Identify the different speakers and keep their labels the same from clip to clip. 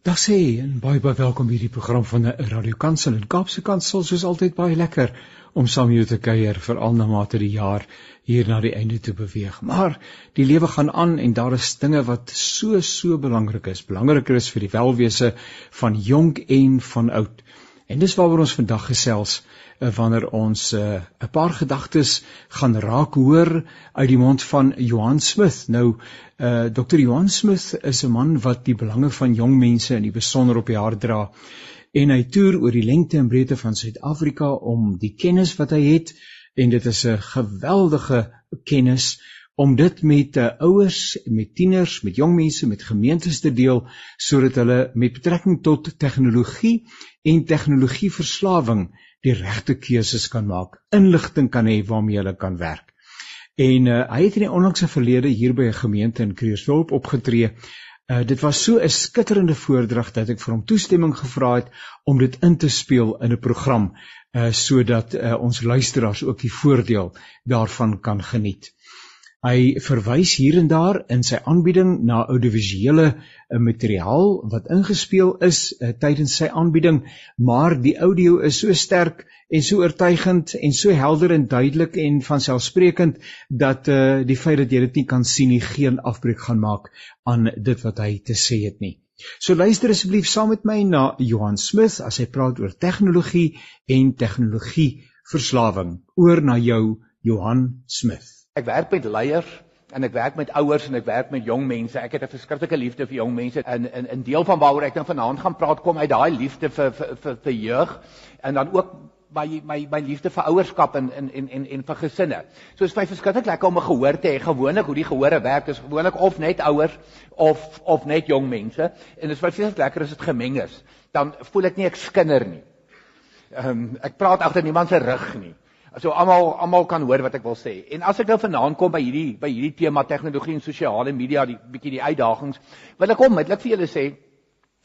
Speaker 1: Dag sê en baie baie welkom by hierdie program van 'n Radio Kansel en Kaapse Kansel soos altyd baie lekker om saam jou te kuier veral na mate die jaar hier na die einde toe beweeg. Maar die lewe gaan aan en daar is dinge wat so so belangrik is. Belangriker is vir die welwese van jonk en van oud. En dis waaroor ons vandag gesels uh, wanneer ons eh, 'n uh, paar gedagtes gaan raak hoor uit die mond van Johan Smith. Nou uh, eh, Dr. Johan Smith is 'n man wat die belange van jong mense in die besonder op die hart dra en hy toer oor die lengte en breedte van Suid-Afrika om die kennis wat hy het en dit is 'n geweldige kennis om dit met uh, ouers, met tieners, met jong mense, met gemeentes te deel sodat hulle met betrekking tot tegnologie en tegnologieverslawing die regte keuses kan maak, inligting kan hê waarmee hulle kan werk. En uh, hy het in die onlangse verlede hier by 'n gemeente in Creersdorp opgetree. Uh, dit was so 'n skitterende voordrag dat ek vir hom toestemming gevra het om dit in te speel in 'n program uh, sodat uh, ons luisteraars ook die voordeel daarvan kan geniet. Hy verwys hier en daar in sy aanbieding na audiovisuele eh, materiaal wat ingespeel is uh, tydens sy aanbieding, maar die audio is so sterk en so oortuigend en so helder en duidelik en vanselfsprekend dat uh, die feit dat jy dit nie kan sien nie geen afbreek gaan maak aan dit wat hy te sê het nie. So luister asseblief saam met my na Johan Smith as hy praat oor tegnologie en tegnologie verslawing. Oor na jou Johan Smith.
Speaker 2: Ek werk met leiers en ek werk met ouers en ek werk met jong mense. Ek het 'n verskriklike liefde vir jong mense. In in 'n deel van waaroor ek nou vanaand gaan praat kom uit daai liefde vir vir vir, vir jeug en dan ook my my my liefde vir ouerskap en en en en en vir gesinne. So is my verskriklik lekker om 'n gehoor te hê. Gewoonlik hoe die gehore werk is gewoonlik of net ouers of of net jong mense en dit is baie veel lekker as dit gemeng is. Dan voel ek nie ek skinder nie. Ehm um, ek praat agter niemand se rug nie. So almal almal kan hoor wat ek wil sê. En as ek nou vanaand kom by hierdie by hierdie tema tegnologie en sosiale media, die bietjie die uitdagings, wil ek onmiddellik vir julle sê,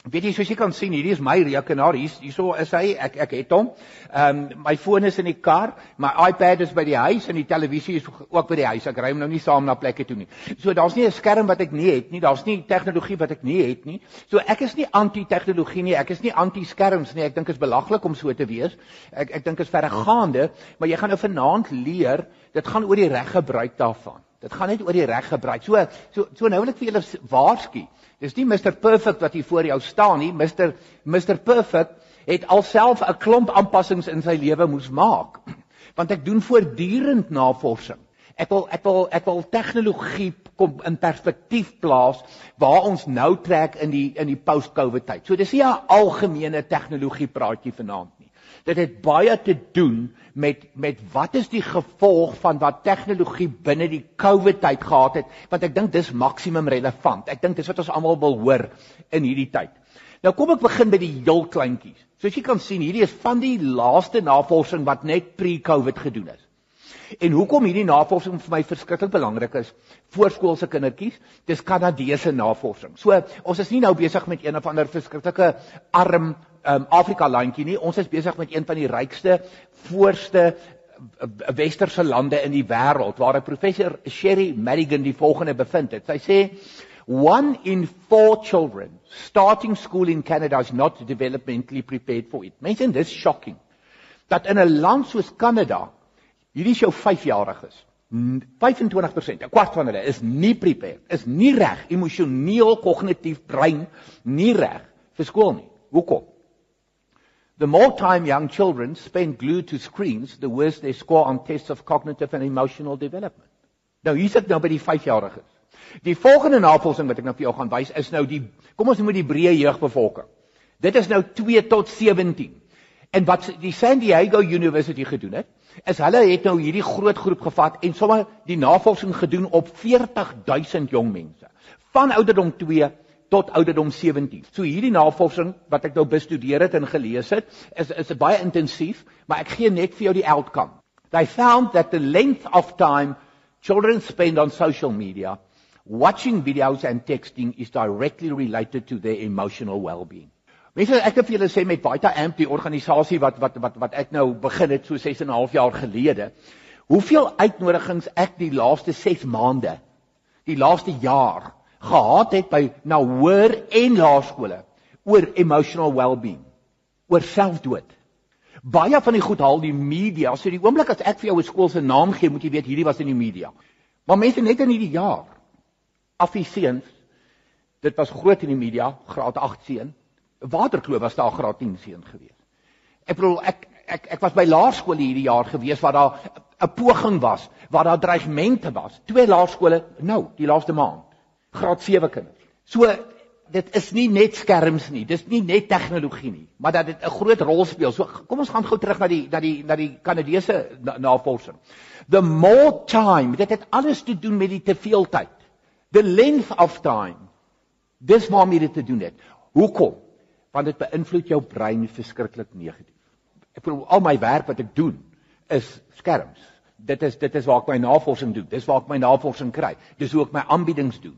Speaker 2: Weet jy soos jy kan sien, hierdie is my rekenaar. Hier hierso is hy. Ek ek het hom. Ehm um, my foon is in die kar, my iPad is by die huis en die televisie is ook by die huis. Ek ry hom nou nie saam na plekke toe nie. So daar's nie 'n skerm wat ek nie het nie. Daar's nie tegnologie wat ek nie het nie. So ek is nie anti-tegnologie nie. Ek is nie anti-skerms nie. Ek dink dit is belaglik om so te wees. Ek ek dink dit is verregaande, maar jy gaan nou vanaand leer, dit gaan oor die reg gebruik daarvan. Dit gaan net oor die reg gebruik. So so so nou wil ek vir julle waarsku. Dis nie Mr Perfect wat hier voor jou staan nie. Mr Mr Perfect het alself 'n klomp aanpassings in sy lewe moes maak. Want ek doen voortdurend navorsing. Ek wil ek wil ek wil tegnologie kom in perspektief plaas waar ons nou trek in die in die post-COVID tyd. So dis nie 'n algemene tegnologie praatjie vanaand nie. Dit het baie te doen met met wat is die gevolg van wat tegnologie binne die COVID tyd gehad het, want ek dink dis maksimum relevant. Ek dink dis wat ons almal wil hoor in hierdie tyd. Nou kom ek begin by die heel kleintjies. Soos jy kan sien, hierdie is van die laaste navorsing wat net pre-COVID gedoen is. En hoekom hierdie navorsing vir my verskriklik belangrik is, voorskoolse kindertjies, dis Kanadese navorsing. So, ons is nie nou besig met een of ander verskriklike arm um, Afrika landjie nie. Ons is besig met een van die rykste, voorste uh, westerse lande in die wêreld waar 'n professor Sherry Madigan die volgende bevind het. Sy sê one in four children starting school in Canada is not developmentally prepared for it. Mense, dis shocking. Dat in 'n land soos Kanada hierdie jou 5-jariges. 25%, 'n kwart van hulle is nie prepared, is nie reg emosioneel, kognitief, brein nie reg vir skool nie. Hoekom? The more time young children spend glued to screens, the worse they score on tests of cognitive and emotional development. Nou hier sit nou by die 5-jariges. Die volgende navorsing wat ek nou vir jou gaan wys is nou die kom ons noem dit die breë jeugbevolking. Dit is nou 2 tot 17. En wat die San Diego University gedoen het, is hulle het nou hierdie groot groep gevat en sommer die navorsing gedoen op 40000 jong mense van ouderdom 2 tot ouderdom 17. So hierdie navorsing wat ek nou bestudeer het en gelees het, is is baie intensief, maar ek gee net vir jou die outcome. They found that the length of time children spend on social media watching videos and texting is directly related to their emotional well-being. Mense, ek het vir julle sê met Vita Amp, die organisasie wat wat wat wat ek nou begin het so 6 en 'n half jaar gelede, hoeveel uitnodigings ek die laaste 6 maande, die laaste jaar gehad het by na hoër en laerskole oor emotional well-being, oor selfdood. Baie van die goed haal die media. So die oomblik as ek vir jou 'n skool se naam gee, moet jy weet hierdie was in die media. Maar mense net in hierdie jaar afisieens dit was groot in die media, graad 8 seun. Waterkloof was daar graad 10 seun gewees. Ek bedoel ek ek ek was by laerskole hierdie jaar gewees waar daar 'n poging was, waar daar dreigemente was. Twee laerskole nou, die laaste maand. Graad 7 kinders. So dit is nie net skerms nie, dis nie net tegnologie nie, maar dat dit 'n groot rol speel. So kom ons gaan gou terug na die na die na die Kanadese navorsing. The more time, dit het alles te doen met die te veel tyd. The length of time. Dis waarmee dit te doen het. Hoekom? Want dit beïnvloed jou brein verskriklik negatief. Ek bedoel al my werk wat ek doen is skerms. Dit is dit is waar ek my navorsing doen. Dis waar ek my navorsing kry. Dis hoe ek my aanbiedings doen.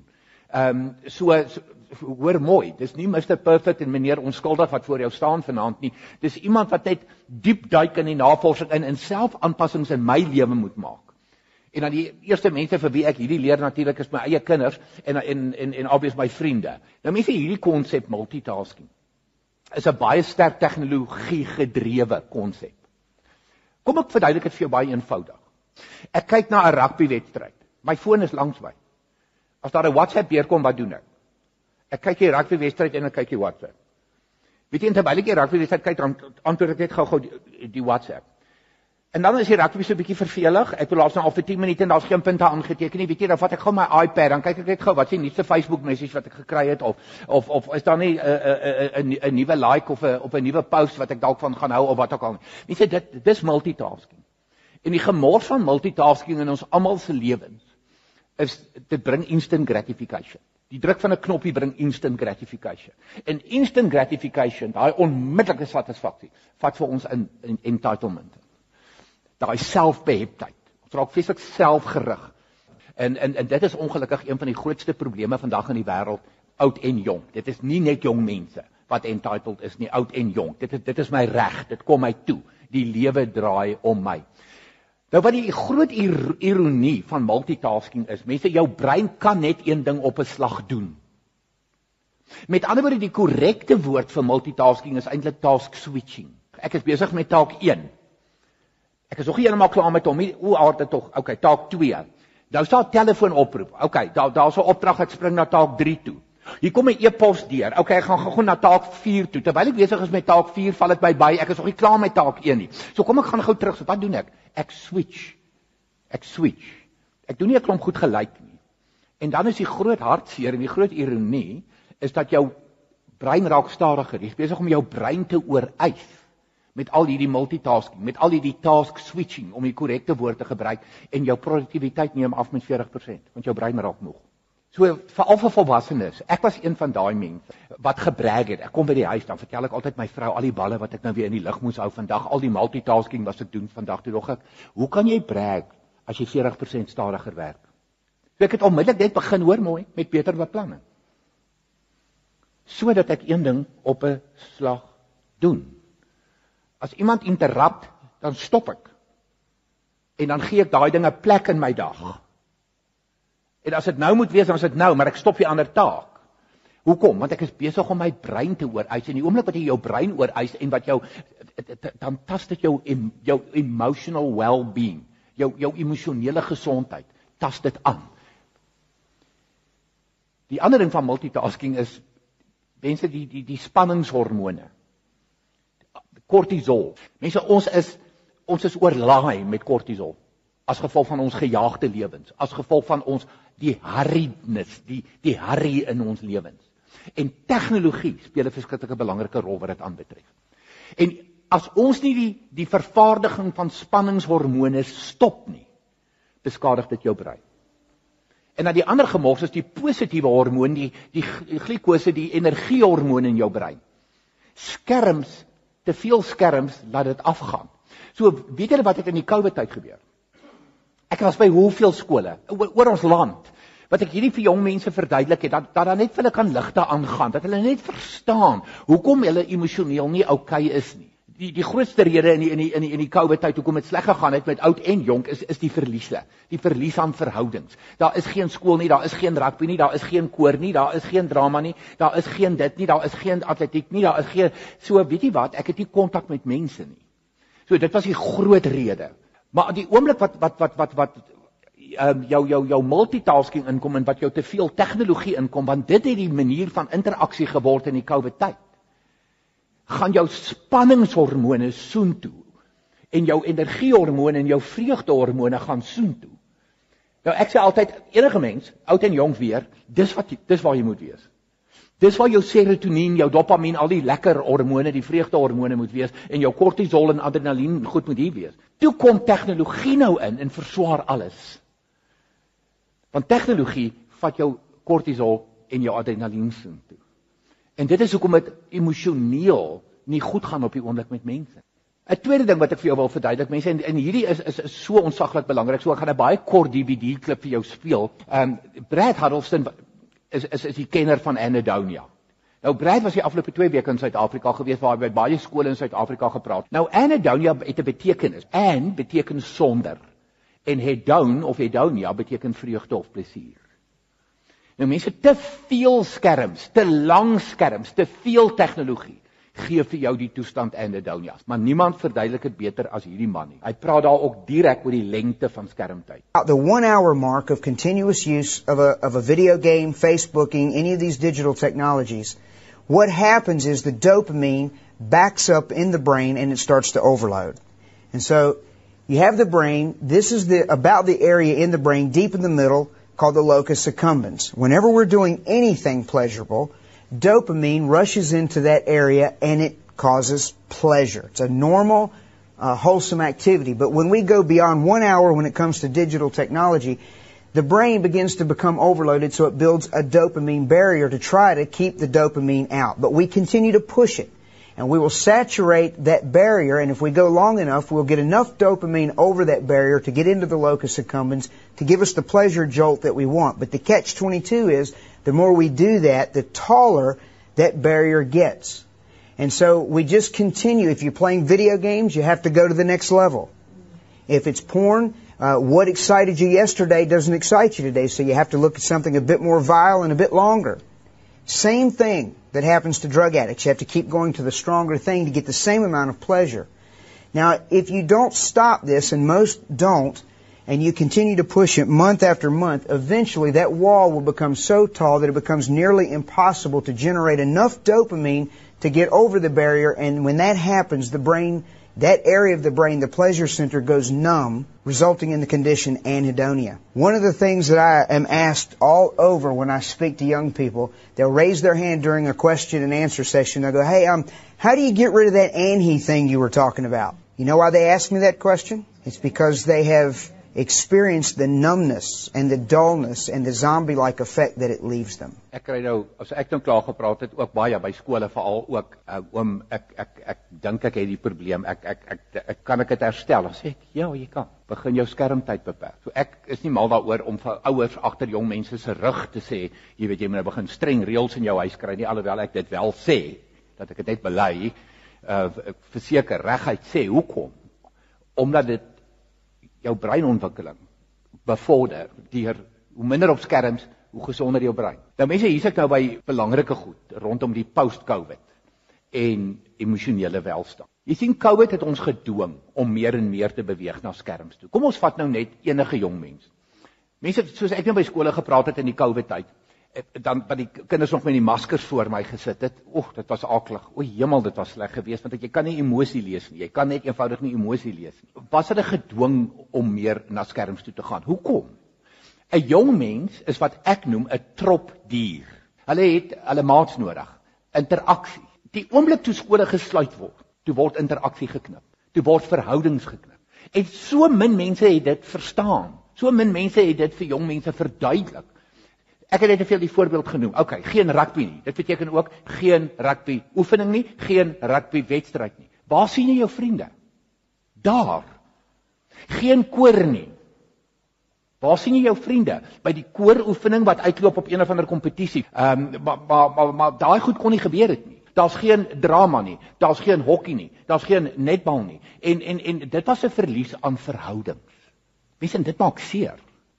Speaker 2: Ehm um, so, so hoor mooi, dis nie Mr Perfect en meneer onskuldig wat voor jou staan vanaand nie. Dis iemand wat net diep duik in die navorsing in en self aanpassings in my lewe moet maak. En dan die eerste mense vir wie ek hierdie leer natuurlik is my eie kinders en en en en obvious my vriende. Nou mense hierdie konsep multitasking is 'n baie sterk tegnologie gedrewe konsep. Kom ek verduidelik dit vir jou baie eenvoudig. Ek kyk na 'n rugbywedstryd. My foon is langs my. As daar 'n WhatsApp deurkom, wat doen ek? Ek kyk die rugby wedstryd en ek kyk die WhatsApp. Weet jy terwyl ek die rugby wedstryd kyk, dan antwoord ek net gou-gou die, die WhatsApp. En dan is die rugby so 'n bietjie vervelig. Ek wil laat nou al vir 10 minute en daar's geen punte aangeteken nie. Weet jy, dan vat ek gou my iPad, dan kyk ek net gou wat is die nuutste Facebook message wat ek gekry het of of of is daar nie 'n 'n 'n 'n nuwe like of 'n op 'n nuwe post wat ek dalk van gaan hou of wat ook al. Mense, dit dis multitasking. En die gemors van multitasking in ons almal se lewens is dit bring instant gratification. Die druk van 'n knoppie bring instant gratification. En instant gratification, daai onmiddellike satisfaksie, vat vir ons in, in entitlement. Daai selfbeheptheid. Ons raak feeslik selfgerig. En en en dit is ongelukkig een van die grootste probleme vandag in die wêreld, oud en jonk. Dit is nie net jong mense wat entitled is nie, oud en jonk. Dit is dit is my reg, dit kom my toe. Die lewe draai om my. Nou wat die groot ironie van multitasking is, mense jou brein kan net een ding op 'n slag doen. Met ander woorde die korrekte woord vir multitasking is eintlik task switching. Ek is besig met taak 1. Ek is nog nie heeltemal klaar met hom nie. O, aarde tog. Okay, taak 2. Nou staan telefoon oproep. Okay, daar daar's 'n opdrag ek spring na taak 3 toe. Hier kom 'n e-pos deur. OK, ek gaan gou na taak 4 toe. Terwyl ek besig is met taak 4, val dit my by. Ek is nog nie klaar met taak 1 nie. So kom ek gaan gou terug. So wat doen ek? Ek switch. Ek switch. Ek doen nie 'n klomp goed gelyk nie. En dan is die groot hartseer en die groot ironie is dat jou brein raak stadiger. Jy's besig om jou brein te ooreis met al hierdie multitasking, met al hierdie task switching om die korrekte woord te gebruik en jou produktiwiteit neem af met 40% want jou brein raak moeg. So veral vir volwassenes. Ek was een van daai mense wat gebrag het. Ek kom by die huis dan vertel ek altyd my vrou al die balle wat ek nou weer in die lug moes hou vandag, al die multitasking wat ek doen vandag toe nog ek. Hoe kan jy brag as jy 40% stadiger werk? So ek het onmiddellik net begin hoor mooi met beter beplanning. Sodat ek een ding op 'n slag doen. As iemand interrupt, dan stop ek. En dan gee ek daai dinge plek in my dag. En as dit nou moet wees, dan is dit nou, maar ek stop die ander taak. Hoekom? Want ek is besig om my brein te ooreis en die oomblik wat jy jou brein ooreis en wat jou dan tas dit jou jou emotional well-being, jou jou emosionele gesondheid, tas dit aan. Die ander ding van multitasking is mense die die die spanningshormone. Kortisol. Mense ons is ons is oorlaai met kortisol as gevolg van ons gejaagde lewens, as gevolg van ons die harriedness, die die harry in ons lewens. En tegnologie speel 'n verskriklike belangrike rol wat dit aanbetref. En as ons nie die die vervaardiging van spanningshormone stop nie, beskadig dit jou brein. En dan die ander gemors is die positiewe hormoon, die die glikose, die energiehormoon in jou brein. Skerms, te veel skerms laat dit afgaan. So weet julle wat het in die COVID tyd gebeur? Ek was by hoeveel skole oor ons land wat ek hierdie vir jong mense verduidelik het dat dat daar net vir hulle kan ligte aangaan, dat hulle net verstaan hoekom hulle emosioneel nie oukei okay is nie. die die grootste rede in die in die in die in die COVID tyd hoekom dit sleg gegaan het met oud en jonk is is die verliese. Die verlies aan verhoudings. Daar is geen skool nie, daar is geen rugby nie, daar is geen koor nie, daar is geen drama nie, daar is geen dit nie, daar is geen atletiek nie, daar is geen so weet jy wat, ek het nie kontak met mense nie. So dit was die groot rede. Maar die oomblik wat wat wat wat wat um, jou jou jou multitasking inkom en wat jou te veel tegnologie inkom want dit het die manier van interaksie geword in die COVID tyd gaan jou spanningshormone soontoe en jou energiehormone en jou vreugdehormone gaan soontoe. Nou ek sê altyd enige mens, oud en jonk weer, dis wat dis waar jy moet wees. Dis waar jou serotonien, jou dopamien, al die lekker hormone, die vreugdehormone moet wees en jou kortisol en adrenalien goed moet hier wees. Toe kom tegnologie nou in en verswaar alles. Want tegnologie vat jou kortisol en jou adrenalien soontoe. En dit is hoekom dit emosioneel nie goed gaan op die oomblik met mense. 'n Tweede ding wat ek vir jou wil verduidelik, mense en, en hierdie is is is so onsaglik belangrik. So ek gaan 'n baie kort DVD klip vir jou speel. Um Brad Huddleston is is is die kenner van Anadonia. Nou Brad was die afgelope 2 weke in Suid-Afrika gewees waar hy by baie skole in Suid-Afrika gepraat. Nou Anadonia het 'n betekenis. An beteken sonder en hedon of hedonia beteken vreugde of plesier. Nou mense te veel skerms, te lang skerms, te veel tegnologie gee vir jou die toestand anhedonias, maar niemand verduidelik dit beter as hierdie man nie. Hy praat daar ook direk oor die lengte van skermtyd.
Speaker 3: The 1 hour mark of continuous use of a of a video game, Facebooking, any of these digital technologies, what happens is the dopamine backs up in the brain and it starts to overload. And so you have the brain, this is the about the area in the brain deep in the middle called the locus accumbens. Whenever we're doing anything pleasurable, dopamine rushes into that area and it causes pleasure. It's a normal, uh, wholesome activity. But when we go beyond one hour when it comes to digital technology, the brain begins to become overloaded so it builds a dopamine barrier to try to keep the dopamine out. But we continue to push it and we will saturate that barrier. And if we go long enough, we'll get enough dopamine over that barrier to get into the locus accumbens to give us the pleasure jolt that we want. But the catch 22 is the more we do that, the taller that barrier gets. And so we just continue. If you're playing video games, you have to go to the next level. If it's porn, uh, what excited you yesterday doesn't excite you today, so you have to look at something a bit more vile and a bit longer. Same thing that happens to drug addicts. You have to keep going to the stronger thing to get the same amount of pleasure. Now, if you don't stop this, and most don't, and you continue to push it month after month, eventually that wall will become so tall that it becomes nearly impossible to generate enough dopamine to get over the barrier. And when that happens, the brain that area of the brain, the pleasure center, goes numb, resulting in the condition anhedonia. One of the things that I am asked all over when I speak to young people, they'll raise their hand during a question and answer session. They'll go, "Hey, um, how do you get rid of that anhe thing you were talking about?" You know why they ask me that question? It's because they have experience the numbness and the dullness and the zombie-like effect that it leaves them.
Speaker 2: Ek kry nou as ek nou klaar gepraat het ook baie by skole veral ook uh, oom ek ek ek dink ek het die probleem ek ek ek, ek, kan ek dit herstel? Sê ek ja, jy kan. Begin jou skermtyd beperk. So ek is nie mal daaroor om vir ouers agter jong mense se rug te sê, jy weet jy moet nou begin streng reëls in jou huis kry nie alhoewel ek dit wel sê dat ek dit net bely. Uh verseker reguit sê hoekom? Omdat dit jou breinontwikkeling bevorder deur hoe minder op skerms, hoe gesonder jou brein. Nou mense, hier's ek nou by belangrike goed rondom die post-COVID en emosionele welstand. Jy sien COVID het ons gedwing om meer en meer te beweeg na skerms toe. Kom ons vat nou net enige jong mens. Mense soos ek nou by skole gepraat het in die COVID tyd, dan wat die kinders nog met die maskers voor my gesit het. Oeg, dit was aklig. O hemel, dit was sleg geweest want jy kan nie emosie lees nie. Jy kan net eenvoudig nie emosie lees nie. Was hulle gedwing om meer na skerms toe te gaan? Hoekom? 'n Jong mens is wat ek noem 'n trop dier. Hulle het hulle maats nodig. Interaksie. Die oomblik toe skole gesluit word, toe word interaksie geknip. Toe word verhoudings geknip. En so min mense het dit verstaan. So min mense het dit vir jong mense verduidelik. Ek het net te veel die voorbeeld genoem. OK, geen rugby nie. Dit beteken ook geen rugby oefening nie, geen rugby wedstryd nie. Waar sien jy jou vriende? Daar. Geen koor nie. Waar sien jy jou vriende? By die kooroefening wat uitloop op een of ander kompetisie. Ehm um, maar maar maar, maar daai goed kon nie gebeur het nie. Daar's geen drama nie. Daar's geen hokkie nie. Daar's geen netbal nie. En en en dit was 'n verlies aan verhoudings. Mense, dit maak seer.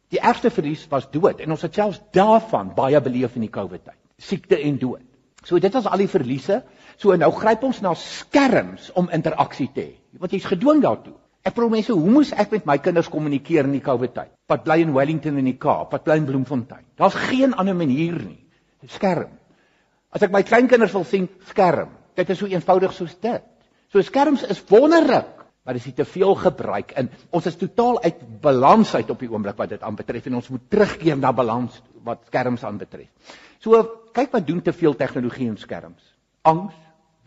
Speaker 2: Die ergste verlies was dood en ons het selfs daarvan baie beleef in die COVID tyd. Siekte en dood. So dit was al die verliese. So nou gryp ons na skerms om interaksie te hê. Want jy's gedwing daartoe. Ek vra mense, hoe moes ek met my kinders kommunikeer in die COVID tyd? Wat bly in Wellington in die Kaap, wat bly in Bloemfontein? Daar's geen ander manier nie. Skerm. As ek my kleinkinders wil sien, skerm. Dit is so eenvoudig soos dit. So skerms is wonderlik, maar dis te veel gebruik en ons is totaal uit balans uit op die oomblik wat dit aanbetref en ons moet terugkeer na balans wat skerms aanbetref. So kyk wat doen te veel tegnologie en skerms. Angs,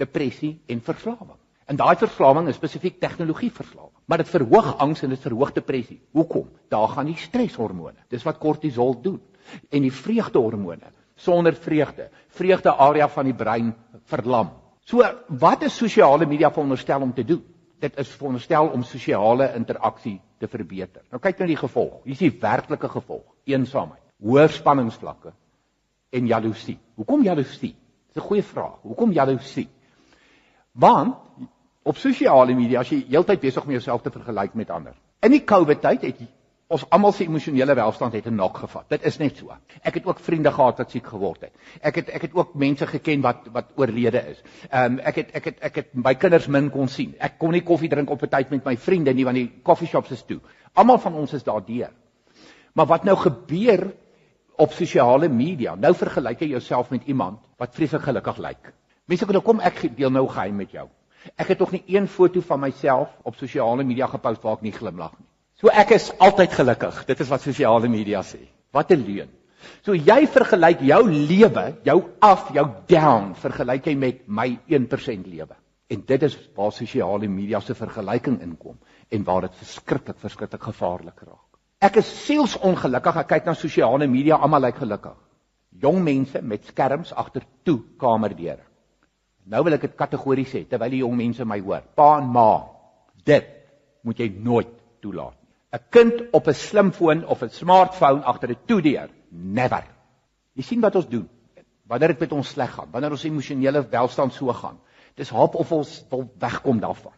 Speaker 2: depressie en verslawing. En daai verslawing is spesifiek tegnologieverslawing, maar dit verhoog angs en dit verhoog depressie. Hoekom? Daar gaan die streshormone. Dis wat kortisol doen. En die vreugdehormone. Sonder vreugde, vreugde area van die brein verlam. So, wat is sosiale media veronderstel om te doen? Dit is veronderstel om sosiale interaksie te verbeter. Nou kyk nou die gevolg. Hier is die werklike gevolg: eensaamheid, hoë spanningsvlakke en jaloesie. Hoekom jaloesie? Dis 'n goeie vraag. Hoekom jaloesie? Want op sosiale media as jy heeltyd besig om jouself te vergelyk met ander. In die COVID tyd het ons almal se emosionele welstand het 'n nok gevat. Dit is net so. Ek het ook vriende gehad wat siek geword het. Ek het ek het ook mense geken wat wat oorlede is. Ehm um, ek het ek het ek het my kinders min kon sien. Ek kon nie koffie drink op 'n tyd met my vriende nie want die koffieshops is toe. Almal van ons is daardeur. Maar wat nou gebeur op sosiale media? Nou vergelyk jy jouself met iemand wat vreeslik gelukkig lyk. Mense kan nou kom ek deel nou geheim met jou. Ek het nog nie een foto van myself op sosiale media gepost waar ek nie glimlag nie. So ek is altyd gelukkig. Dit is wat sosiale media sê. Wat 'n leuen. So jy vergelyk jou lewe, jou af, jou down, vergelyk jy met my 1% lewe. En dit is waar sosiale media se vergelyking inkom en waar dit verskriklik verskriklik gevaarlik raak. Ek is sielsongelukkig ek kyk na sosiale media, almal lyk gelukkig. Jong mense met skerms agter toe kamerdeure. Nou wil ek dit kategories sê terwyl die jong mense my hoor. Pa en ma, dit moet jy nooit toelaat. 'n Kind op 'n slimfoon of 'n smartphone agter 'n toedeur, never. Jy sien wat ons doen. Wanneer dit met ons sleg gaan, wanneer ons emosionele welstand so gaan, dis hoop of ons wil wegkom daarvan.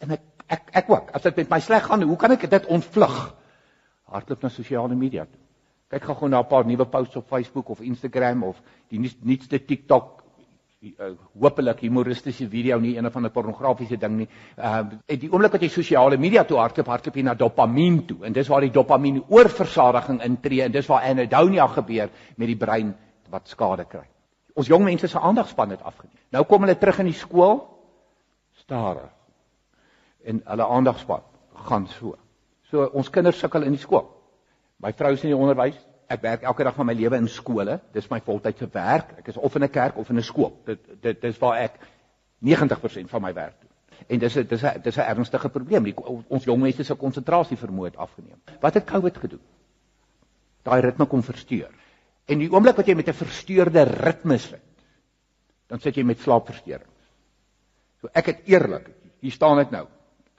Speaker 2: En ek ek ek ook. As dit met my sleg gaan, hoe kan ek dit ontvlug? Hardloop na sosiale media toe. Kyk gou-gou na 'n paar nuwe posts op Facebook of Instagram of die nuutste TikTok uh, hopelik humoristiese video nie een van 'n pornografiese ding nie. Ehm uh, die oomblik wat jy sosiale media toe hardloop, hardloop jy na dopamien toe en dis waar die dopamien oorversadiging intree en dis waar anhedonia gebeur met die brein wat skade kry. Ons jong mense se aandagspan het afgeneem. Nou kom hulle terug in die skool stadig. En hulle aandagspan gaan so. So ons kinders sukkel in die skool. My vrou is in die onderwys, ek werk elke dag van my lewe in skole. Dis my voltydse werk. Ek is of in 'n kerk of in 'n skool. Dit dit dis waar ek 90% van my werk doen. En dis dis 'n dis 'n ernstige probleem. Die, ons jong mense se konsentrasie vermoë het afgeneem. Wat het COVID gedoen? Daai ritme kom versteur. En die oomblik wat jy met 'n versteurde ritme sit, dan sit jy met slaapversteurings. So ek het eerlik, hier staan dit nou.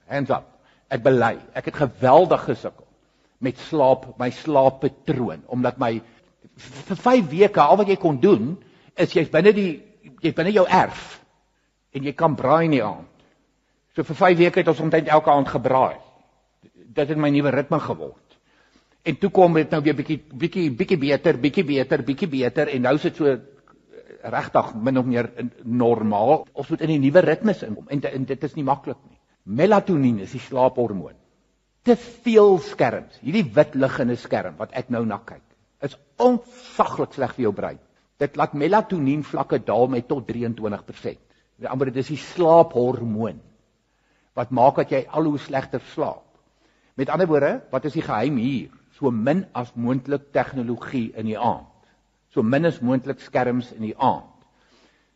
Speaker 2: Hands up. Ek bely, ek het geweldig gesukkel met slaap, my slaappatroon, omdat my vir 5 weke al wat jy kon doen is jy's binne die jy's binne jou erf en jy kan braai in die aand. So vir 5 weke het ons omtrent elke aand gebraai. Dit het my nuwe ritme geword. En toe kom dit nou weer bietjie bietjie bietjie beter, bietjie beter, bietjie beter en nou is dit so regtig min of meer normaal. Ons moet in die nuwe ritmes inkom en, en dit is nie maklik nie. Melatonien is die slaaphormoon te veel skerms. Hierdie wit liggende skerm wat ek nou na kyk, is ontsaglik sleg vir jou brein. Dit laat melatonien vlakke daal met tot 23%. Met ander woorde, dis die slaaphormoon wat maak dat jy al hoe slegter slaap. Met ander woorde, wat is die geheim hier? So min as moontlik tegnologie in die aand. So min as moontlik skerms in die aand.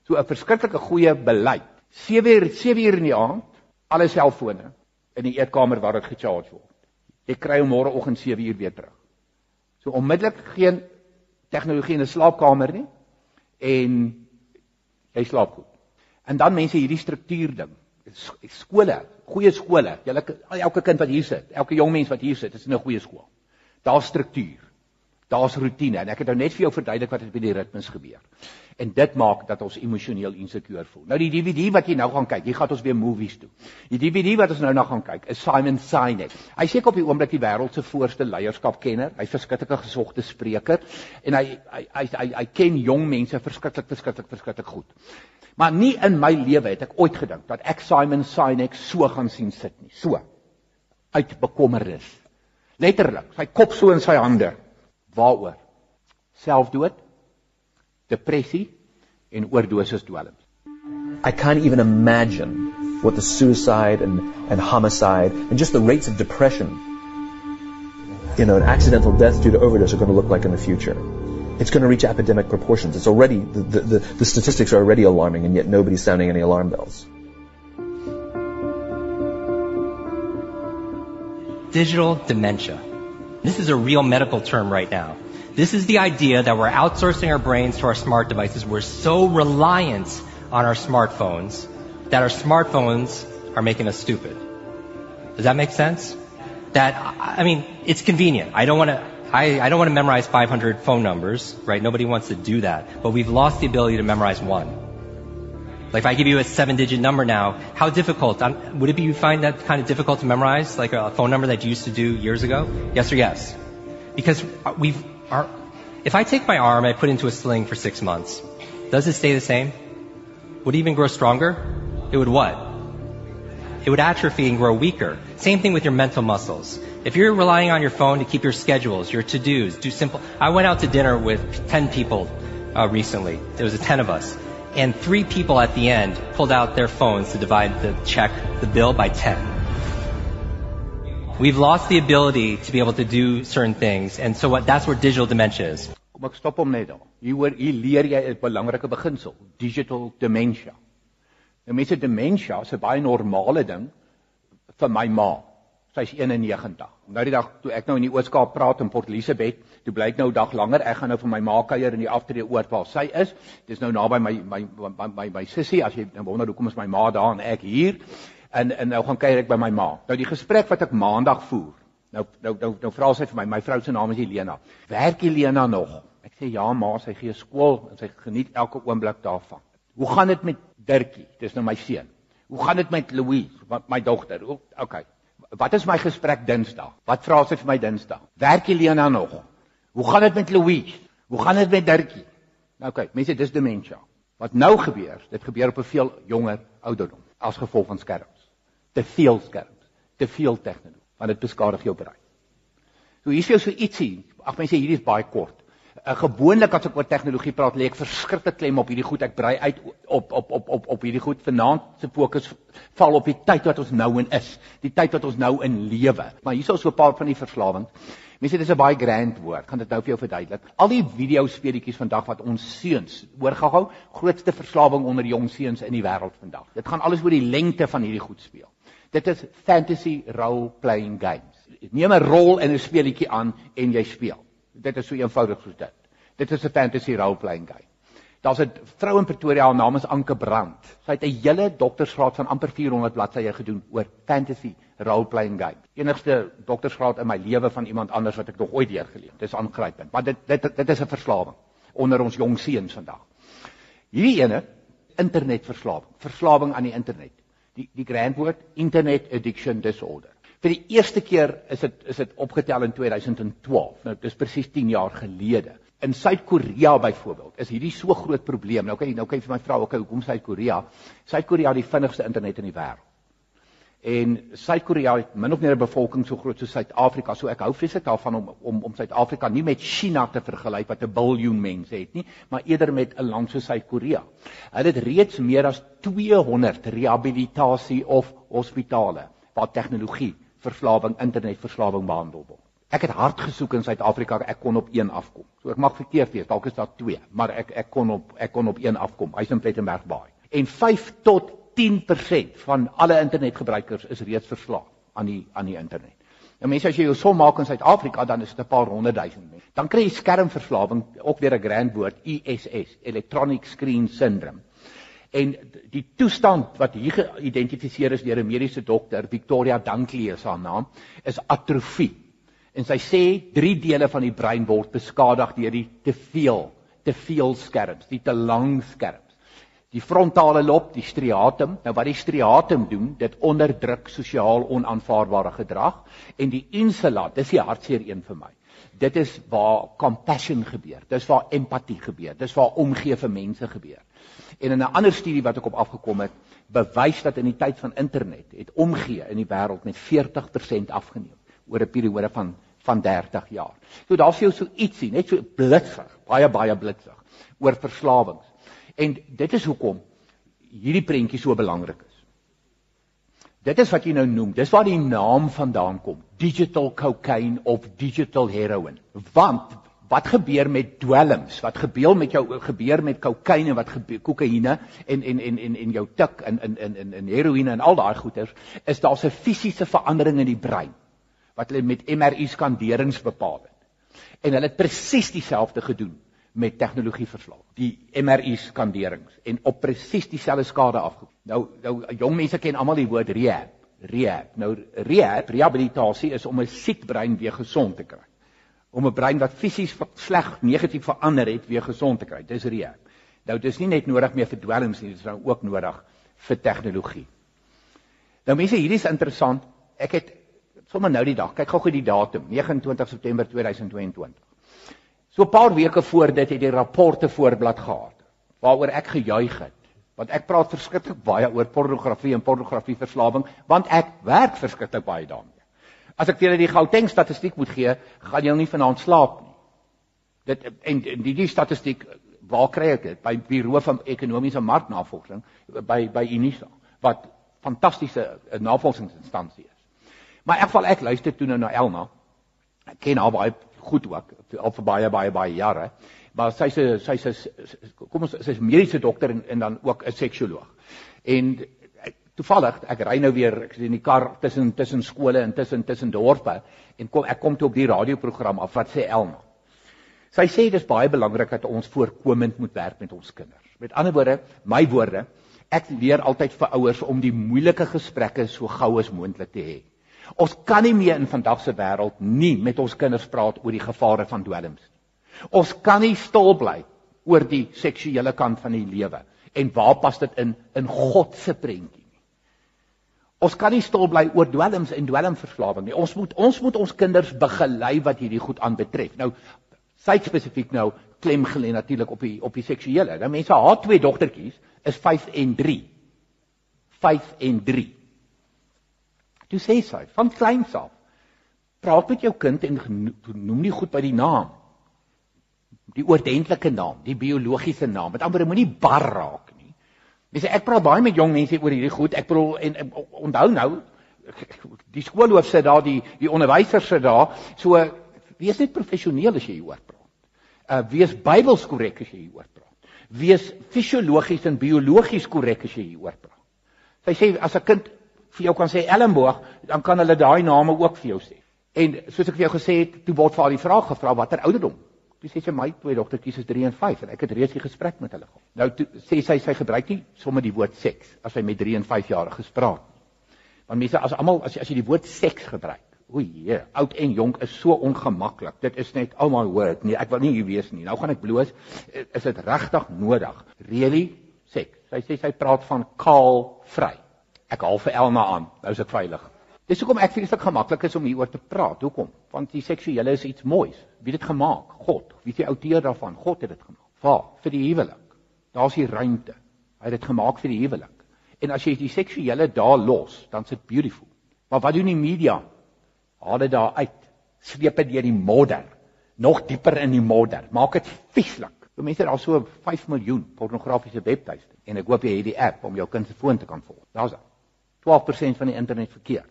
Speaker 2: So 'n verskriklike goeie beleid. 7 uur 7 uur in die aand, alle selfone in die eetkamer waar dit gecharge word. Jy kry hom môreoggend 7 uur weer terug. So onmiddellik geen tegnologie in 'n slaapkamer nie en jy slaap goed. En dan mense hierdie struktuur ding. Skole, goeie skole. Julle elke kind wat hier sit, elke jong mens wat hier sit, is in 'n goeie skool. Daar's struktuur. Daar's rotine en ek het nou net vir jou verduidelik wat het by die ritmes gebeur. En dit maak dat ons emosioneel insekuur voel. Nou die DVD wat jy nou gaan kyk, jy gaan ons weer movies toe. Die DVD wat ons nou na gaan kyk is Simon Sinek. Hy sê op die oomblik die wêreld se voorste leierskapkenner. Hy's verskriklike gesogte spreker en hy hy hy hy, hy ken jong mense verskriklik verskriklik verskriklik goed. Maar nie in my lewe het ek ooit gedink dat ek Simon Sinek so gaan sien sit nie. So uit bekommernis. Letterlik, sy kop so in sy hande. Waaroor? Selfdood, depressie en oordosis dwelms.
Speaker 4: I can't even imagine what the suicide and, and homicide and just the rates of depression, you know, an accidental death due to overdose are going to look like in the future. It's going to reach epidemic proportions. It's already, the, the, the statistics are already alarming, and yet nobody's sounding any alarm bells.
Speaker 5: Digital dementia. This is a real medical term right now. This is the idea that we're outsourcing our brains to our smart devices. We're so reliant on our smartphones that our smartphones are making us stupid. Does that make sense? That, I mean, it's convenient. I don't want to, I, I don't want to memorize 500 phone numbers, right? Nobody wants to do that. But we've lost the ability to memorize one. Like if I give you a seven digit number now, how difficult? Um, would it be you find that kind of difficult to memorize, like a phone number that you used to do years ago? Yes or yes? Because we've our, if I take my arm and I put it into a sling for six months, does it stay the same? Would it even grow stronger? It would what? It would atrophy and grow weaker. Same thing with your mental muscles. If you're relying on your phone to keep your schedules, your to-dos, do simple. I went out to dinner with 10 people uh, recently. There was a 10 of us. And three people at the end pulled out their phones to divide the check, the bill by 10. We've lost the ability to be able to do certain things, and so what, that's where digital dementia is.
Speaker 2: Kom ek stop hom net daar. Hier hoor, hier leer jy 'n belangrike beginsel, digital dementia. Nou mense dementia is 'n baie normale ding vir my ma. Sy's 91. Nou die dag toe ek nou in die Ooskaap praat in Port Elizabeth, toe bly ek nou dag langer. Ek gaan nou vir my ma kuier in die aftree oord waar sy is. Dit is nou naby my my my my, my sussie as jy nou wonder hoekom is my ma daar en ek hier en en nou gaan kuier ek by my ma. Nou die gesprek wat ek maandag voer. Nou nou nou, nou vra sy vir my, my vrou se naam is Helena. Werk Helena nog? Ek sê ja ma, sy gee skool en sy geniet elke oomblik daarvan. Hoe gaan dit met Dirkie? Dis nou my seun. Hoe gaan dit met Louise, wat my dogter? Okay. Wat is my gesprek Dinsdag? Wat vra sy vir my Dinsdag? Werk Helena nog? Hoe gaan dit met Louise? Hoe gaan dit met Dirkie? Nou okay, mense dis dementia. Wat nou gebeur, dit gebeur op 'n veel jonger ouderdom as gevolg van skerms te veel skerms, te veel tegnologie, want dit beskadig jou brein. So hier is jou so ietsie. Ag mense, hierdie is baie kort. 'n Gewoonlik as ek oor tegnologie praat, lê ek verskriklik klem op hierdie goed. Ek brei uit op op op op op hierdie goed. Vanaand se fokus val op die tyd wat ons nou in is, die tyd wat ons nou in lewe. Maar hier is so 'n paar van die verslawings. Mense, dit is 'n baie grand woord. Gaan dit nou vir jou verduidelik. Al die videospeletjies vandag wat ons seuns, hoor gou-gou, grootste verslawing onder jong seuns in die wêreld vandag. Dit gaan alles oor die lengte van hierdie goed speel. Dit is fantasy role playing games. Neem 'n rol in 'n speletjie aan en jy speel. Dit is so eenvoudig soos dit. Dit is 'n fantasy role playing game. Daar's 'n vrou in Pretoria, haar naam is Anke Brand. Sy het 'n hele doktorsgraad van amper 400 bladsye gedoen oor fantasy role playing game. Enigste doktorsgraad in my lewe van iemand anders wat ek nog ooit deur gelees. Dis aangrypend. Maar dit dit dit is 'n verslawing onder ons jong seuns vandag. Hierdie ene internetverslawing, verslawing aan die internet die die grand woord internet addiction disorder. Vir die eerste keer is dit is dit opgetel in 2012. Nou dis presies 10 jaar gelede. In Suid-Korea byvoorbeeld is hierdie so groot probleem. Nou kan jy nou kyk vir my vrou, okay, hoekom Suid-Korea? Suid-Korea het die vinnigste internet in die wêreld. En Suid-Korea het min of meer 'n bevolking so groot soos Suid-Afrika. So ek hou vreeslik daarvan om om om Suid-Afrika nie met China te vergelyk wat 'n biljoen mense het nie, maar eerder met 'n land soos Suid-Korea. Hulle het reeds meer as 200 rehabilitasie of hospitale waar tegnologie verslawing, internetverslawing behandel word. Ek het hard gesoek in Suid-Afrika, ek kon op een afkom. So ek mag verkeerd wees, dalk is daar twee, maar ek ek kon op ek kon op een afkom. Hy's in Plettenberg Baai. En 5 tot 10% van alle internetgebruikers is reeds verslaaf aan die aan die internet. Nou mense as jy jou som maak in Suid-Afrika dan is dit 'n paar honderd duisend mense. Dan kry jy skermverslawing, ook weer 'n grand woord, ESS, electronic screen syndrome. En die toestand wat hier geïdentifiseer is deur 'n mediese dokter, Victoria Dunkley is haar naam, is atrofie. En sy sê drie dele van die brein word beskadig deur die te veel te veel skerms, die te lang skerms. Die frontale lob, die striatum, nou wat die striatum doen, dit onderdruk sosiaal onaanvaarbare gedrag en die insula, dis die hartseer een vir my. Dit is waar compassion gebeur. Dis waar empatie gebeur. Dis waar omgee vir mense gebeur. En in 'n ander studie wat ek op afgekom het, bewys dat in die tyd van internet het omgee in die wêreld met 40% afgeneem oor 'n periode van van 30 jaar. So daar sien jy so ietsie, net so blitsig, baie baie blitsig oor verslawings. En dit is hoekom hierdie prentjie so belangrik is. Dit is wat jy nou noem, dis waar die naam vandaan kom, digital cocaine of digital heroin. Want wat gebeur met dwelms? Wat gebeur met jou gebeur met kokaine wat gebeur kokaine en en en en en jou tik in in in in in heroïne en al daai goeters is daar 'n fisiese verandering in die brein wat hulle met MRI skanderings bepaal het. En hulle het presies dieselfde gedoen met tegnologie verslaaf. Die MRI skanderings en op presies dieselfde skade afgekom. Nou nou jong mense ken almal die woord rehab. Rehab. Nou rehab, rehabilitasie is om 'n siek brein weer gesond te kry om 'n brein wat fisies sleg negatief verander het weer gesond te kry. Dis rehab. Nou dis nie net nodig meer vir dwelms nie, dis nou ook nodig vir tegnologie. Nou mense, hierdie is interessant. Ek het sommer nou die dag, kyk gou-gou die datum, 29 September 2022. So 'n paar weke voor dit het die rapporte voorblad gehad waaroor ek gejuig het. Want ek praat verskriklik baie oor pornografie en pornografieverslawing, want ek werk verskriklik baie daarmee. As ek vir julle die Gauteng statistiek moet gee, gaan julle nie vanaand slaap nie. Dit en die die statistiek waar kry ek dit? By Buro van Ekonomiese Marknavorsing by by Unisa wat fantastiese eh, navorsingsinstansie is. Maar in elk geval ek luister toe nou na Elna. Ek ken haar baie goed ook al vir baie baie baie jare. Maar sy's sy's sy kom ons sy's mediese dokter en en dan ook 'n seksioloog. En toevallig ek ry nou weer ek is in die kar tussen tussen skole en tussen tussen dorpe en kom ek kom toe op die radioprogram af wat sê Elma. Sy sê dis baie belangrik dat ons voorkomend moet werk met ons kinders. Met ander woorde, my woorde, ek leer altyd vir ouers om die moeilike gesprekke so gou as moontlik te hê. Ons kan nie meer in vandag se wêreld nie met ons kinders praat oor die gevare van dwelms nie. Ons kan nie stil bly oor die seksuele kant van die lewe en waar pas dit in in God se prentjie? Ons kan nie stil bly oor dwelms en dwelmverslawing nie. Ons moet ons moet ons kinders begelei wat hierdie goed aanbetref. Nou sy spesifiek nou klem gelê natuurlik op die op die seksuele. Nou mense haar twee dogtertjies is 5 en 3. 5 en 3. Toe sê sy van kleins af praat met jou kind en noem nie goed by die naam. Die oordentlike naam, die biologiese naam. Met ander woorde moenie bar raak Jy sê ek praat baie met jong mense oor hierdie goed. Ek bedoel en onthou nou die skoolhoof sit daar, die die onderwysers sit daar. So wees net professioneel as jy hieroor praat. Uh wees Bybels korrek as jy hieroor praat. Wees fisiologies en biologies korrek as jy hieroor praat. Sy sê as 'n kind vir jou kan sê Ellenboog, dan kan hulle daai name ook vir jou sê. En soos ek vir jou gesê het, toe word vir haar die vraag gevra watter ouderdom Toe sê sy my twee dogtertjies is 3 en 5 en ek het reeds die gesprek met hulle gehad. Nou toe sê sy sy gebruik nie sommer die woord seks as sy met 3 en 5 jaar gespreek nie. Want mense as almal as jy as jy die woord seks gebruik, o jee, oud en jonk is so ongemaklik. Dit is net oh my word. Nee, ek wil nie hier wees nie. Nou gaan ek bloos. Is dit regtig nodig? Really? Seks. Sy sê sy praat van kaal vry. Ek haal vir Elma aan. Nou is ek veilig. Dis hoekom ek vreeslik gemaklik is om hieroor te praat. Hoekom? Want die seksuele is iets moois. Wie het dit gemaak? God. Wie is die outeur daarvan? God het dit gemaak. Waar? Vir die huwelik. Daar's die ruimte. Hy het dit gemaak vir die huwelik. En as jy die seksuele daar los, dan is dit beautiful. Maar wat doen die media? Haal dit daar uit. Sleep dit deur die modder. Nog dieper in die modder. Maak dit vieslik. Die mense al so 5 miljoen pornografiese webtuiste en ek hoop jy het die app om jou kind se foon te kan volg. Daar's 12% van die internet verkeer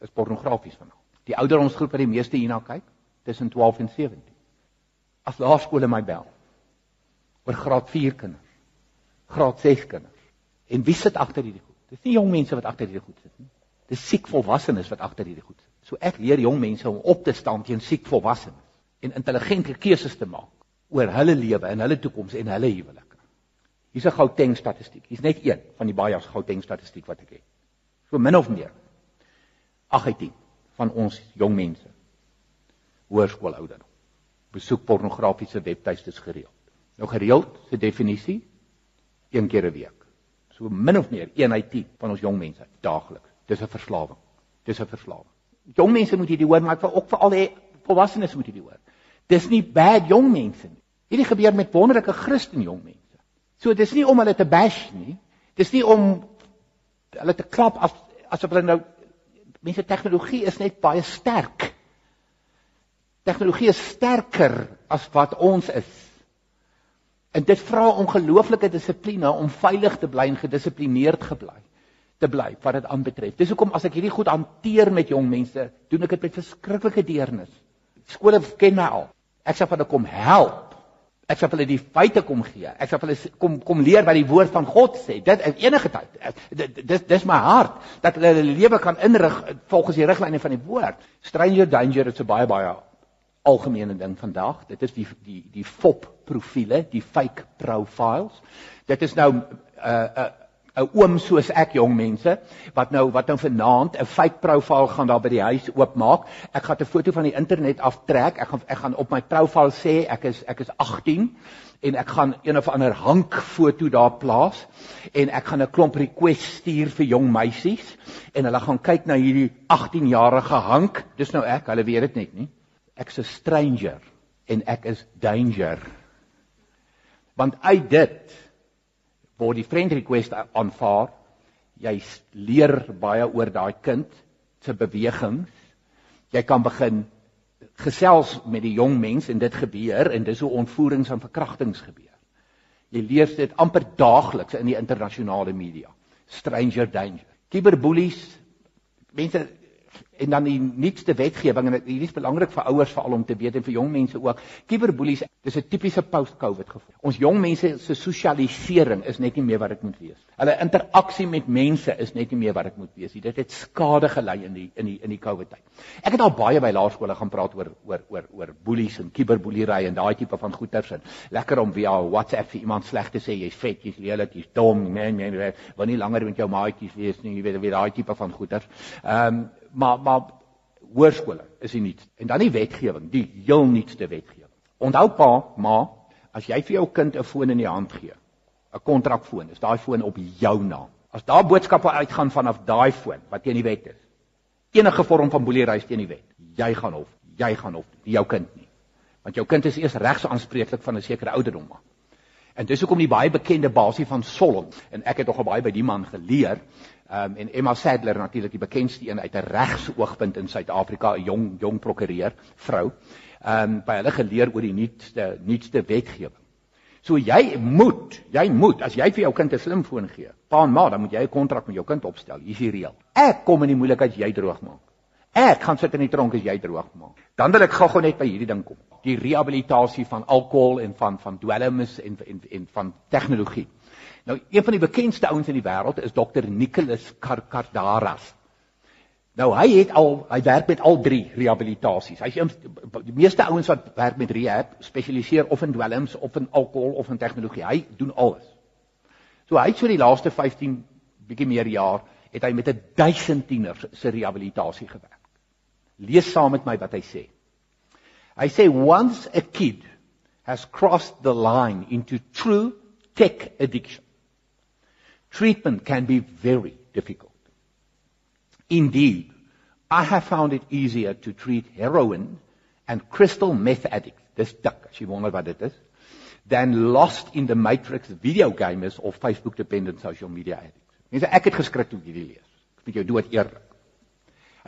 Speaker 2: is pornografies vanaand. Die ouderdomsgroep wat die meeste hierna kyk, tussen 12 en 17. As laerskole my bel oor graad 4 kinders, graad 6 kinders. En wie sit agter hierdie goed? Dis nie jong mense wat agter hierdie goed sit nie. Dis siek volwassenes wat agter hierdie goed sit. So ek leer jong mense om op te staan teen siek volwassenes en intelligente keuses te maak oor hulle lewe en hulle toekoms en hulle huwelike. Hier's 'n Gauteng statistiek. Hier's net een van die baie Gauteng statistiek wat ek het. So min of meer 8 uit 10 van ons jong mense hoërskoolouderdom besoek pornografiese webtuistes gereeld. Nou gereeld se definisie een keer 'n week. So min of meer 1 uit 10 van ons jong mense daagliks. Dis 'n verslawing. Dis 'n verslawing. Jong mense moet hierdie hoor, maar ek wil ook vir al die volwassenes moet hierdie hoor. Dis nie bad jong mense nie. Hierdie gebeur met wonderlike Christen jong mense. So dis nie om hulle te bash nie. Dis nie om hulle te klap as asof hulle nou mense tegnologie is net baie sterk. Tegnologie is sterker as wat ons is. En dit vra ongelooflike dissipline om veilig te bly en gedissiplineerd gebly te bly wat dit aanbetref. Dis hoekom as ek hierdie goed hanteer met jong mense, doen ek dit met verskriklike deernis. Skole ken my al. Ek sê vir hulle kom help. Ek vir hulle die feite kom gee. Ek vir hulle kom kom leer wat die woord van God sê. Dit enige tyd. Dis dis my hart dat hulle hulle lewe kan inrig volgens die riglyne van die woord. Stranger danger is 'n baie baie algemene ding vandag. Dit is die die die fop profile, die fake profiles. Dit is nou 'n uh, 'n uh, 'n oom soos ek jong mense wat nou wat nou vanaand 'n fake profile gaan daar by die huis oopmaak. Ek gaan 'n foto van die internet aftrek. Ek gaan ek gaan op my profile sê ek is ek is 18 en ek gaan een of ander hank foto daar plaas en ek gaan 'n klomp requests stuur vir jong meisies en hulle gaan kyk na hierdie 18-jarige hank. Dis nou ek, hulle weet dit net nie ek's 'n stranger en ek is danger. Want uit dit word die friend request aanvaar. Jy leer baie oor daai kind se bewegings. Jy kan begin gesels met die jong mens en dit gebeur en dis hoe ontvoerings en verkrachtings gebeur. Jy leer dit amper daagliks in die internasionale media. Stranger danger. Cyberbullies mense en dan die nuutste wetgewing en dit is belangrik vir ouers veral om te weet en vir jong mense ook. Cyberbullies, dis 'n tipiese post-COVID geval. Ons jong mense se sosialisering is net nie meer wat dit moet wees. Hulle interaksie met mense is net nie meer wat dit moet wees nie. Dit het skade gelei in die in die in die COVID tyd. Ek het al baie by laerskole gaan praat oor oor oor oor boelies en cyberboelery en daai tipe van goeters en lekker om via WhatsApp vir iemand sleg te sê jy's vet, jy's lelik, jy's dom, nee nee nee, wanneer nie langer met jou maatjies wees nie, jy weet, weet daai tipe van goeters. Ehm um, maar maar hoërskole is die nuutste. En dan die wetgewing, die heel nuutste wetgewing. Onthou pa, ma, as jy vir jou kind 'n foon in die hand gee, 'n kontrakfoon, is daai foon op jou naam. As daar boodskappe uitgaan vanaf daai foon wat teen die wet is. Enige vorm van boelery teen die wet. Jy gaan hof, jy gaan hof, nie jou kind nie. Want jou kind is eers regs aanspreeklik van 'n sekere ouderdom af. En dis hoekom die baie bekende basie van Solon en ek het nog baie by die man geleer Um, en Emma Sadler natuurlik die bekendste een uit 'n regsoogpunt in Suid-Afrika, 'n jong jong prokureur vrou. Ehm um, by hulle geleer oor die nuutste nuutste wetgewing. So jy moet, jy moet as jy vir jou kind 'n slimfoon gee, pa en ma, dan moet jy 'n kontrak met jou kind opstel. Hier's die reël. Ek kom in die moeilikheid jy droog maak. Ek gaan sit in die tronk as jy droog maak. Dan wil ek gou-gou net by hierdie ding kom. Die rehabilitasie van alkohol en van van dwelms en en en van tegnologie. Nou een van die bekendste ouens in die wêreld is Dr. Nicholas Karkadaras. Nou hy het al hy werk met al drie rehabilitasies. Hy's die meeste ouens wat werk met rehab spesialiseer of in dwelms of in alkohol of in tegnologie. Hy doen alles. So hy het so die laaste 15 bietjie meer jaar het hy met 'n duisend tieners se rehabilitasie gewerk. Lees saam met my wat hy sê. Hy sê once a kid has crossed the line into true tech addiction treatment can be very difficult. Indeed, I have found it easier to treat heroin and crystal meth addicts, dis dik as jy wonder wat dit is, than lost in the matrix video gamers of Facebook dependent social media addicts. Mense, ek het geskrik toe ek hierdie lees. Ek moet jou dood eerlik.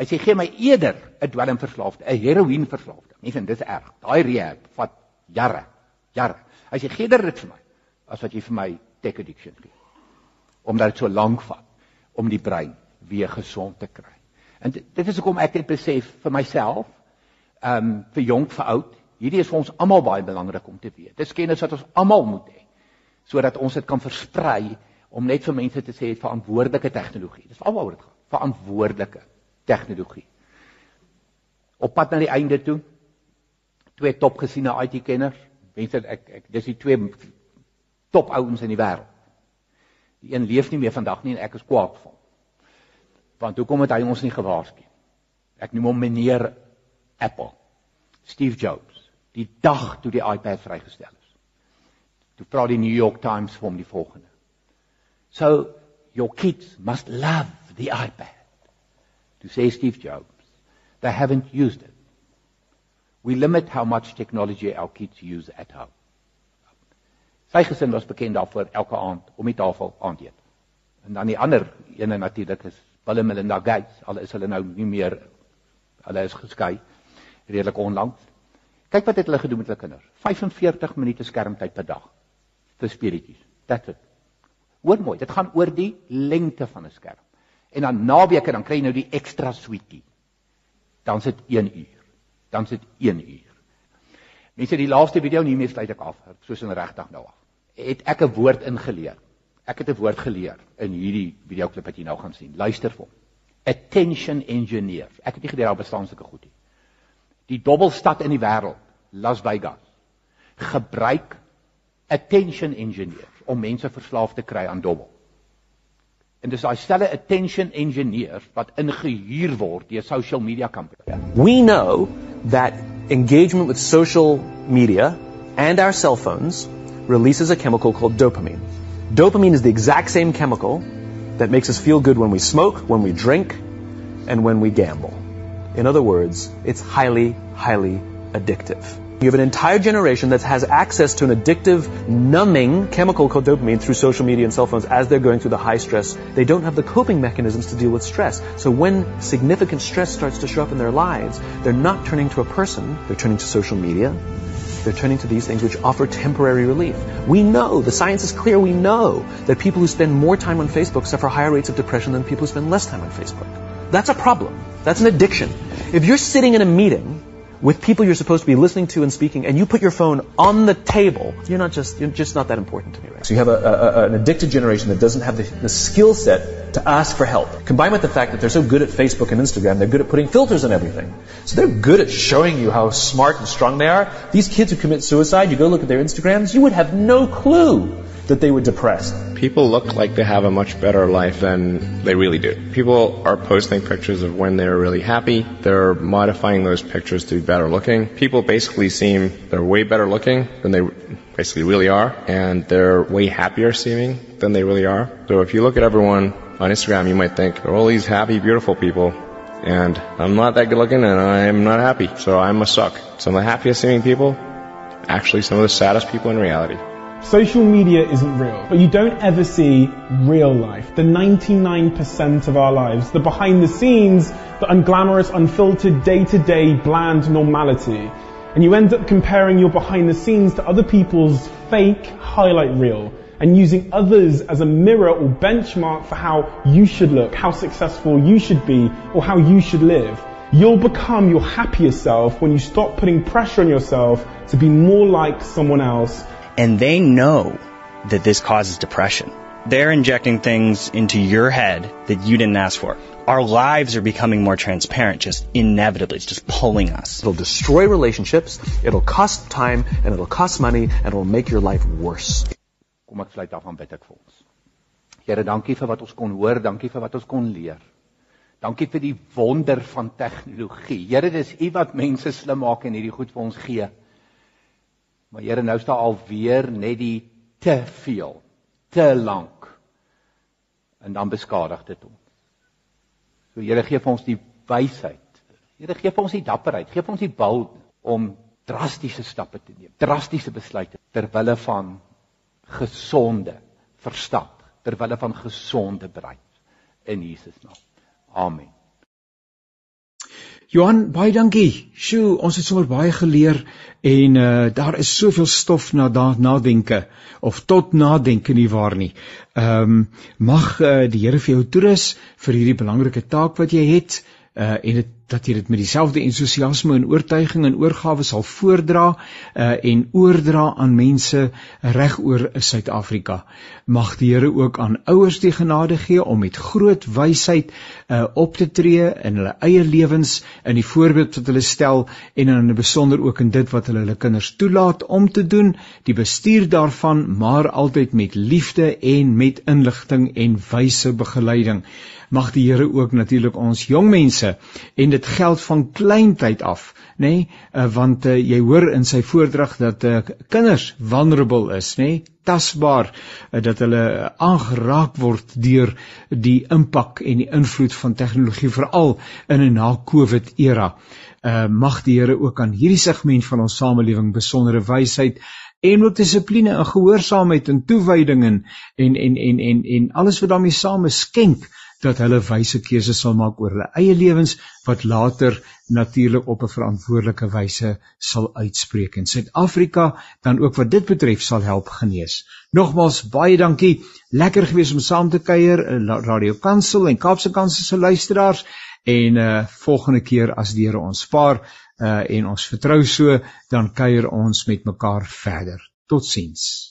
Speaker 2: Hy sê gee my eerder 'n dwelmverslaafde, 'n heroïneverslaafde. Mense, dit is erg. Daai rehab vat jare, jare. Hy sê gee dit vir my as wat jy vir my tech addiction gee omdat dit so lank vat om die brein weer gesond te kry. En dit, is hoekom ek dit besef vir myself, ehm um, vir jonk vir oud, hierdie is vir ons almal baie belangrik om te weet. Dis kennis wat ons almal moet hê sodat ons dit kan versprei om net vir mense te sê verantwoordelike tegnologie. Dis alwaaroor dit gaan. Verantwoordelike tegnologie. Op pad na die einde toe. Twee topgesiene IT-kenners. Mense ek ek dis die twee top ouens in die wêreld. Die een leef nie meer vandag nie en ek is kwaad vir hom. Want hoekom het hy ons nie gewaarsku? Ek noem hom meneer Apple. Steve Jobs. Die dag toe die iPad vrygestel is. Toe vra die New York Times vir hom die volgende. So your kids must love the iPad. To say Steve Jobs, they haven't used it. We limit how much technology our kids use at home. Sy gesin was bekend daarvoor elke aand om die tafel aan te eet. En dan die ander ene natuurlik is Bill en Melinda Gates, al is hulle nou nie meer hulle is geskei redelik onlangs. Kyk wat het hulle gedoen met hulle kinders. 45 minute skermtyd per dag vir speletjies. That's it. Hoor mooi, dit gaan oor die lengte van 'n skerm. En dan naweke dan kry jy nou die ekstra sweetie. Dan sit 1 uur. Dan sit 1 uur. Mense die laaste video nie meer sluit ek af, soos in regtig nou af. Het ek 'n woord ingeleer. Ek het 'n woord geleer in hierdie videoklip wat jy nou gaan sien. Luister vir hom. Attention engineer. Ek het nie gedink daar bestaan sulke goed nie. Die dobbelstad in die wêreld, Las Vegas, gebruik attention engineers om mense verslaaf te kry aan dobbel. En dis daai stelle attention engineers wat ingehuur word deur social media companies.
Speaker 4: We know that engagement with social media and our cell phones releases a chemical called dopamine. Dopamine is the exact same chemical that makes us feel good when we smoke, when we drink, and when we gamble. In other words, it's highly, highly addictive. You have an entire generation that has access to an addictive, numbing chemical called dopamine through social media and cell phones as they're going through the high stress. They don't have the coping mechanisms to deal with stress. So when significant stress starts to show up in their lives, they're not turning to a person, they're turning to social media. They're turning to these things which offer temporary relief. We know, the science is clear, we know that people who spend more time on Facebook suffer higher rates of depression than people who spend less time on Facebook. That's a problem. That's an addiction. If you're sitting in a meeting with people you're supposed to be listening to and speaking, and you put your phone on the table, you're not just you're just not that important to me, right? So you have a, a, an addicted generation that doesn't have the, the skill set to ask for help. Combined with the fact that they're so good at Facebook and Instagram, they're good at putting filters on everything. So they're good at showing you how smart and strong they are. These kids who commit suicide, you go look at their Instagrams, you would have no clue that they were depressed.
Speaker 6: People look like they have a much better life than they really do. People are posting pictures of when they're really happy. They're modifying those pictures to be better looking. People basically seem they're way better looking than they basically really are, and they're way happier seeming than they really are. So if you look at everyone on Instagram, you might think they're all these happy, beautiful people. And I'm not that good looking and I'm not happy, so I must suck. Some of the happiest seeming people, actually some of the saddest people in reality.
Speaker 7: Social media isn't real, but you don't ever see real life. The 99% of our lives, the behind the scenes, the unglamorous, unfiltered, day to day, bland normality. And you end up comparing your behind the scenes to other people's fake highlight reel and using others as a mirror or benchmark for how you should look, how successful you should be, or how you should live. You'll become your happier self when you stop putting pressure on yourself to be more like someone else
Speaker 8: and they know that this causes depression. They're injecting things into your head that you didn't ask for. Our lives are becoming more transparent, just inevitably. It's just pulling us.
Speaker 4: It'll destroy relationships, it'll cost time, and it'll cost money, and it'll make your life worse.
Speaker 2: Kom ek sluit af aan bid ek vir ons. Here, dankie vir wat ons kon hoor, dankie vir wat ons kon leer. Dankie vir die wonder van tegnologie. Here, dis U wat mense slim maak en hierdie goed vir ons gee. Maar Here, nou staan alweer net die te veel, te lank. En dan beskadig dit ons. So Here, gee vir ons die wysheid. Here, gee vir ons die dapperheid, gee vir ons die wil om drastiese stappe te neem, drastiese besluite ter wille van gesonde verstand, ter wille van gesonde brein in Jesus naam. Amen.
Speaker 1: Johan, baie dankie. Sjoe, ons het sommer baie geleer en uh daar is soveel stof na nadenke of tot nadenke nie waar nie. Ehm um, mag uh, die Here vir jou toerus vir hierdie belangrike taak wat jy het uh en dit dat jy dit met dieselfde entoesiasme en oortuiging en oorgawe sal voordra uh, en oordra aan mense reg oor Suid-Afrika. Mag die Here ook aan ouers die genade gee om met groot wysheid uh, op te tree in hulle eie lewens in die voorbeeld wat hulle stel en in 'n besonder ook in dit wat hulle hulle kinders toelaat om te doen, die bestuur daarvan maar altyd met liefde en met inligting en wyse begeleiding. Mag die Here ook natuurlik ons jong mense en dit geld van kleintyd af, nê? Nee? Uh, want uh, jy hoor in sy voordrag dat uh, kinders vulnerable is, nê? Nee? Tasbaar uh, dat hulle aangeraak word deur die impak en die invloed van tegnologie veral in 'n na-COVID era. Uh mag die Here ook aan hierdie segment van ons samelewing besondere wysheid en ook dissipline en gehoorsaamheid en toewyding en en en en en, alles wat daarmee saam skenk dat hulle wyse keuses sal maak oor hulle eie lewens wat later natuurlik op 'n verantwoordelike wyse sal uitspreek en Suid-Afrika dan ook wat dit betref sal help genees. Nogmaals baie dankie. Lekker gewees om saam te kuier in Radio Kansel en Kaapse Kansel se luisteraars en uh volgende keer as die Here ons spaar uh en ons vertrou so dan kuier ons met mekaar verder. Totsiens.